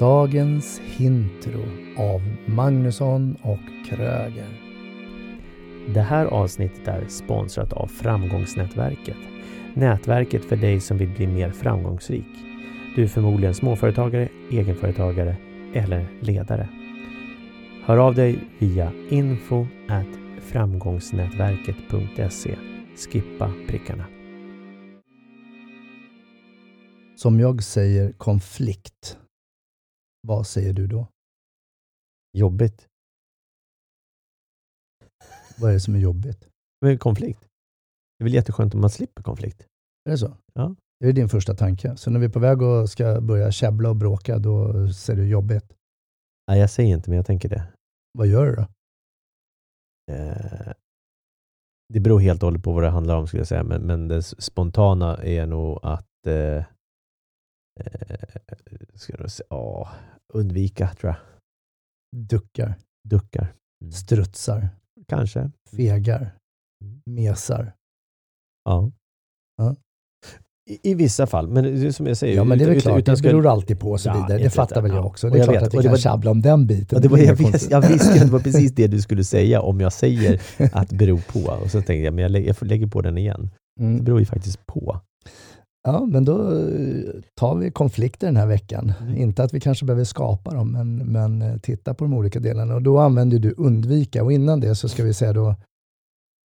Dagens Hintro av Magnusson och Kröger. Det här avsnittet är sponsrat av Framgångsnätverket. Nätverket för dig som vill bli mer framgångsrik. Du är förmodligen småföretagare, egenföretagare eller ledare. Hör av dig via info framgångsnätverket.se. Skippa prickarna. Som jag säger konflikt. Vad säger du då? Jobbigt. Vad är det som är jobbigt? Men konflikt. Det är väl jätteskönt om man slipper konflikt? Är det så? Ja. Det är din första tanke. Så när vi är på väg och ska börja käbbla och bråka, då ser du jobbigt. Nej, jag säger inte, men jag tänker det. Vad gör du då? Eh, det beror helt och hållet på vad det handlar om, skulle jag säga. Men, men det spontana är nog att eh, eh, ska jag säga, åh, undvika, tror jag. Duckar, Duckar. Mm. strutsar, Kanske. fegar, Mm. mesar. Ja. Ja. I, I vissa fall, men det som jag säger. Ja, men det är väl klart. utan Det beror alltid på och så Ja, vidare. Det fattar väl jag ja. också. Och Det är jag klart vet, att vi och det kan var- tjabbla om den biten. Ja, det var, jag, inga vis, konstigt. jag visste att det var precis det du skulle säga om jag säger att bero på. Och så tänkte jag, men jag lägger, jag lägger på den igen. Det Mm. beror ju faktiskt på. Ja, men då eh, tar vi konflikter den här veckan. Mm. Inte att vi kanske behöver skapa dem, men, men eh, titta på de olika delarna. Och då använder du undvika. Och innan det så ska vi säga då,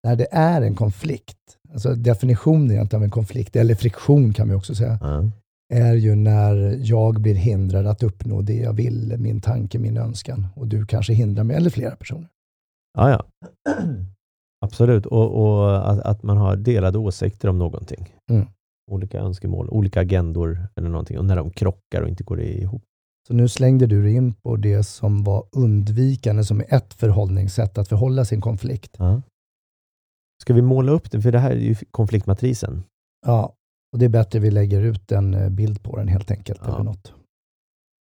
när det är en konflikt, alltså definitionen egentligen av en konflikt, eller friktion kan vi också säga, Ja. är ju när jag blir hindrad att uppnå det jag vill, min tanke, min önskan. Och du kanske hindrar mig, eller flera personer. Ja, ja. Absolut. Och, och att, att man har delade åsikter om någonting. Mm. Olika önskemål, olika agendor eller någonting. Och när de krockar och inte går ihop. Så nu slängde du in på det som var undvikande, som är ett förhållningssätt att förhålla sin konflikt. Ja. Ska vi måla upp det? För det här är ju konfliktmatrisen. Ja, och det är bättre vi lägger ut en eh, bild på den helt enkelt. Ja. Eller något.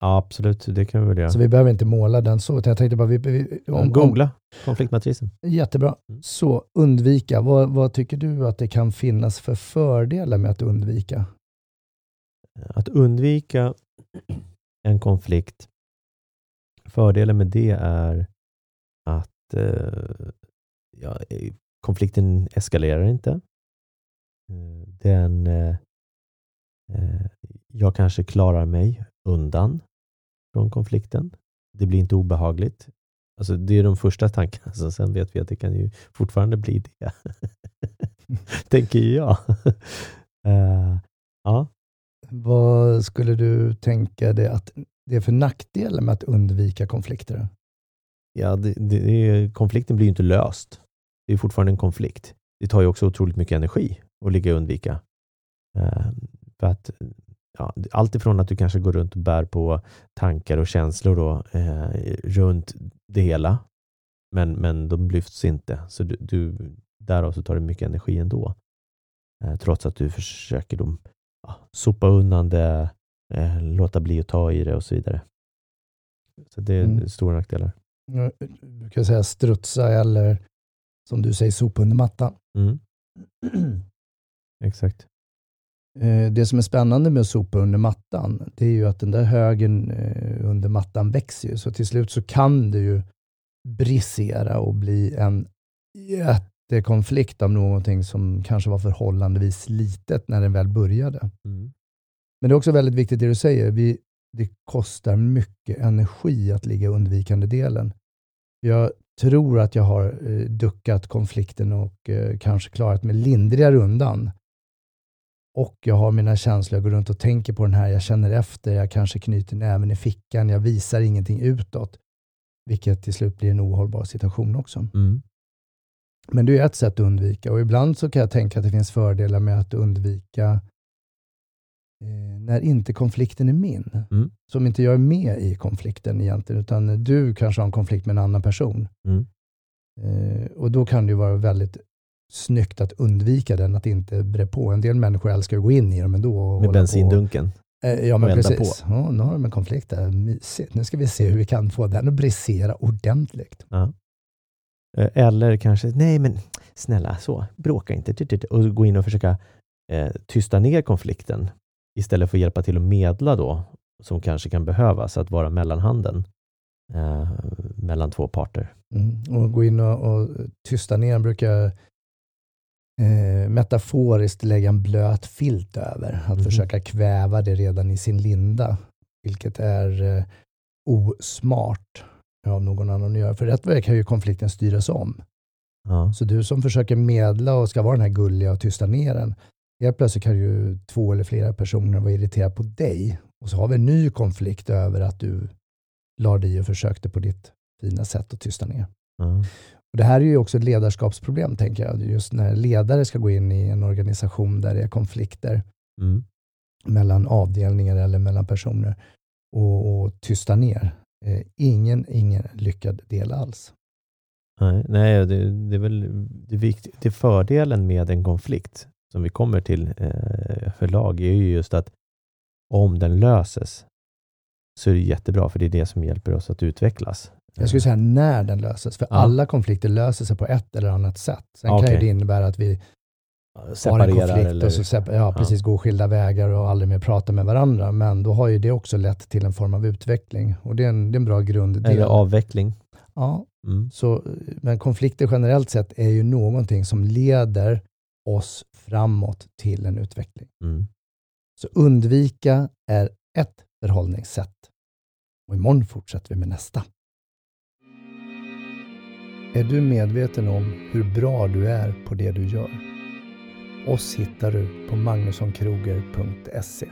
Ja, absolut. Det kan vi väl göra. Så vi behöver inte måla den så. utan Jag tänkte bara, vi, vi, om, Googla konfliktmatrisen. jättebra. Mm. Så undvika, vad, vad tycker du att det kan finnas för fördelar med att undvika? Att undvika en konflikt. Fördelen med det är att eh, ja, konflikten eskalerar inte. Eh, Den, eh, eh, jag kanske klarar mig undan från konflikten. Det blir inte obehagligt. Alltså, det är de första tankarna. Så sen vet vi att det kan ju fortfarande bli det. Tänker jag. Eh, ja. Vad skulle du tänka dig att det är för nackdelar med att undvika konflikter? Ja, det, det, är- konflikten blir ju inte löst. Det är fortfarande en konflikt. Det tar ju också otroligt mycket energi att ligga och undvika. Eh, för att, ja, allt ifrån att du kanske går runt och bär på tankar och känslor då, eh, runt det hela, men, men de lyfts inte. Så du, du, därav så tar det mycket energi ändå. Eh, trots att du försöker då, ja, sopa undan det, eh, låta bli att ta i det och så vidare. Så det är Mm. stora nackdelar. Jag brukar säga strutsa eller som du säger sopa under mattan. Mm. Exakt. Eh, Det som är spännande med att sopa under mattan, det är ju att den där högen eh, under mattan växer ju. Så till slut så kan det ju brisera och bli en jättekonflikt av någonting som kanske var förhållandevis litet när den väl började. Mm. Men det är också väldigt viktigt det du säger. Vi, det kostar mycket energi att ligga i undvikande delen. Jag tror att jag har eh, duckat konflikten och kanske klarat mig lindrigare undan. Och jag har mina känslor, jag går runt och tänker på den här, jag känner efter, jag kanske knyter näven i fickan, jag visar ingenting utåt. Vilket till slut blir en ohållbar situation också. Mm. Men det är ett sätt att undvika och ibland så kan jag tänka att det finns fördelar med att undvika eh, när inte konflikten är min. Mm. Som inte jag är med i konflikten egentligen, utan du kanske har en konflikt med en annan person. Mm. Eh, och då kan det ju vara väldigt snyggt att undvika den, att inte bre på. En del människor älskar att gå in i dem ändå. Och Med bensindunken. På. Eh, ja, men precis. Ja, nu har de en konflikt där. Mysigt. Nu ska vi se hur vi kan få den att brisera ordentligt. Ja. Eh, Eller kanske, nej men snälla så, bråka inte. Tut, tut, Och gå in och försöka eh, tysta ner konflikten istället för att hjälpa till att medla då som kanske kan behövas, att vara mellanhanden eh, mellan två parter. Mm. Och gå in och, och tysta ner, brukar eh, metaforiskt lägga en blöt filt över. Att mm. försöka kväva det redan i sin linda, vilket är eh, osmart av någon annan att göra. För rätt väg kan ju konflikten styras om. Ja. Så du som försöker medla och ska vara den här gulliga och tysta ner den, helt plötsligt kan ju två eller flera personer vara irriterade på dig. Och så har vi en ny konflikt över att du la dig och försökte på ditt fina sätt att tysta ner. Mm. Och det här är ju också ett ledarskapsproblem, tänker jag. Just när ledare ska gå in i en organisation där det är konflikter mm. mellan avdelningar eller mellan personer och, och tysta ner. Eh, ingen, ingen lyckad del alls. Nej, nej det, det är väl det, vikt, det fördelen med en konflikt som vi kommer till eh, förlag är ju just att om den löses så är det jättebra, för det är det som hjälper oss att utvecklas. Jag skulle säga när den löses, för ja. alla konflikter löser sig på ett eller annat sätt. Sen okay. kan ju det innebära att vi Separerar har en konflikt eller... och så ja, precis, ja. går skilda vägar och aldrig mer pratar med varandra. Men då har ju det också lett till en form av utveckling och det är en, det är en bra grund. Eller avveckling. Ja, mm. så, men konflikter generellt sett är ju någonting som leder oss framåt till en utveckling. Mm. Så undvika är ett förhållningssätt. Och imorgon fortsätter vi med nästa. Är du medveten om hur bra du är på det du gör? Oss hittar du på magnussonkroger.se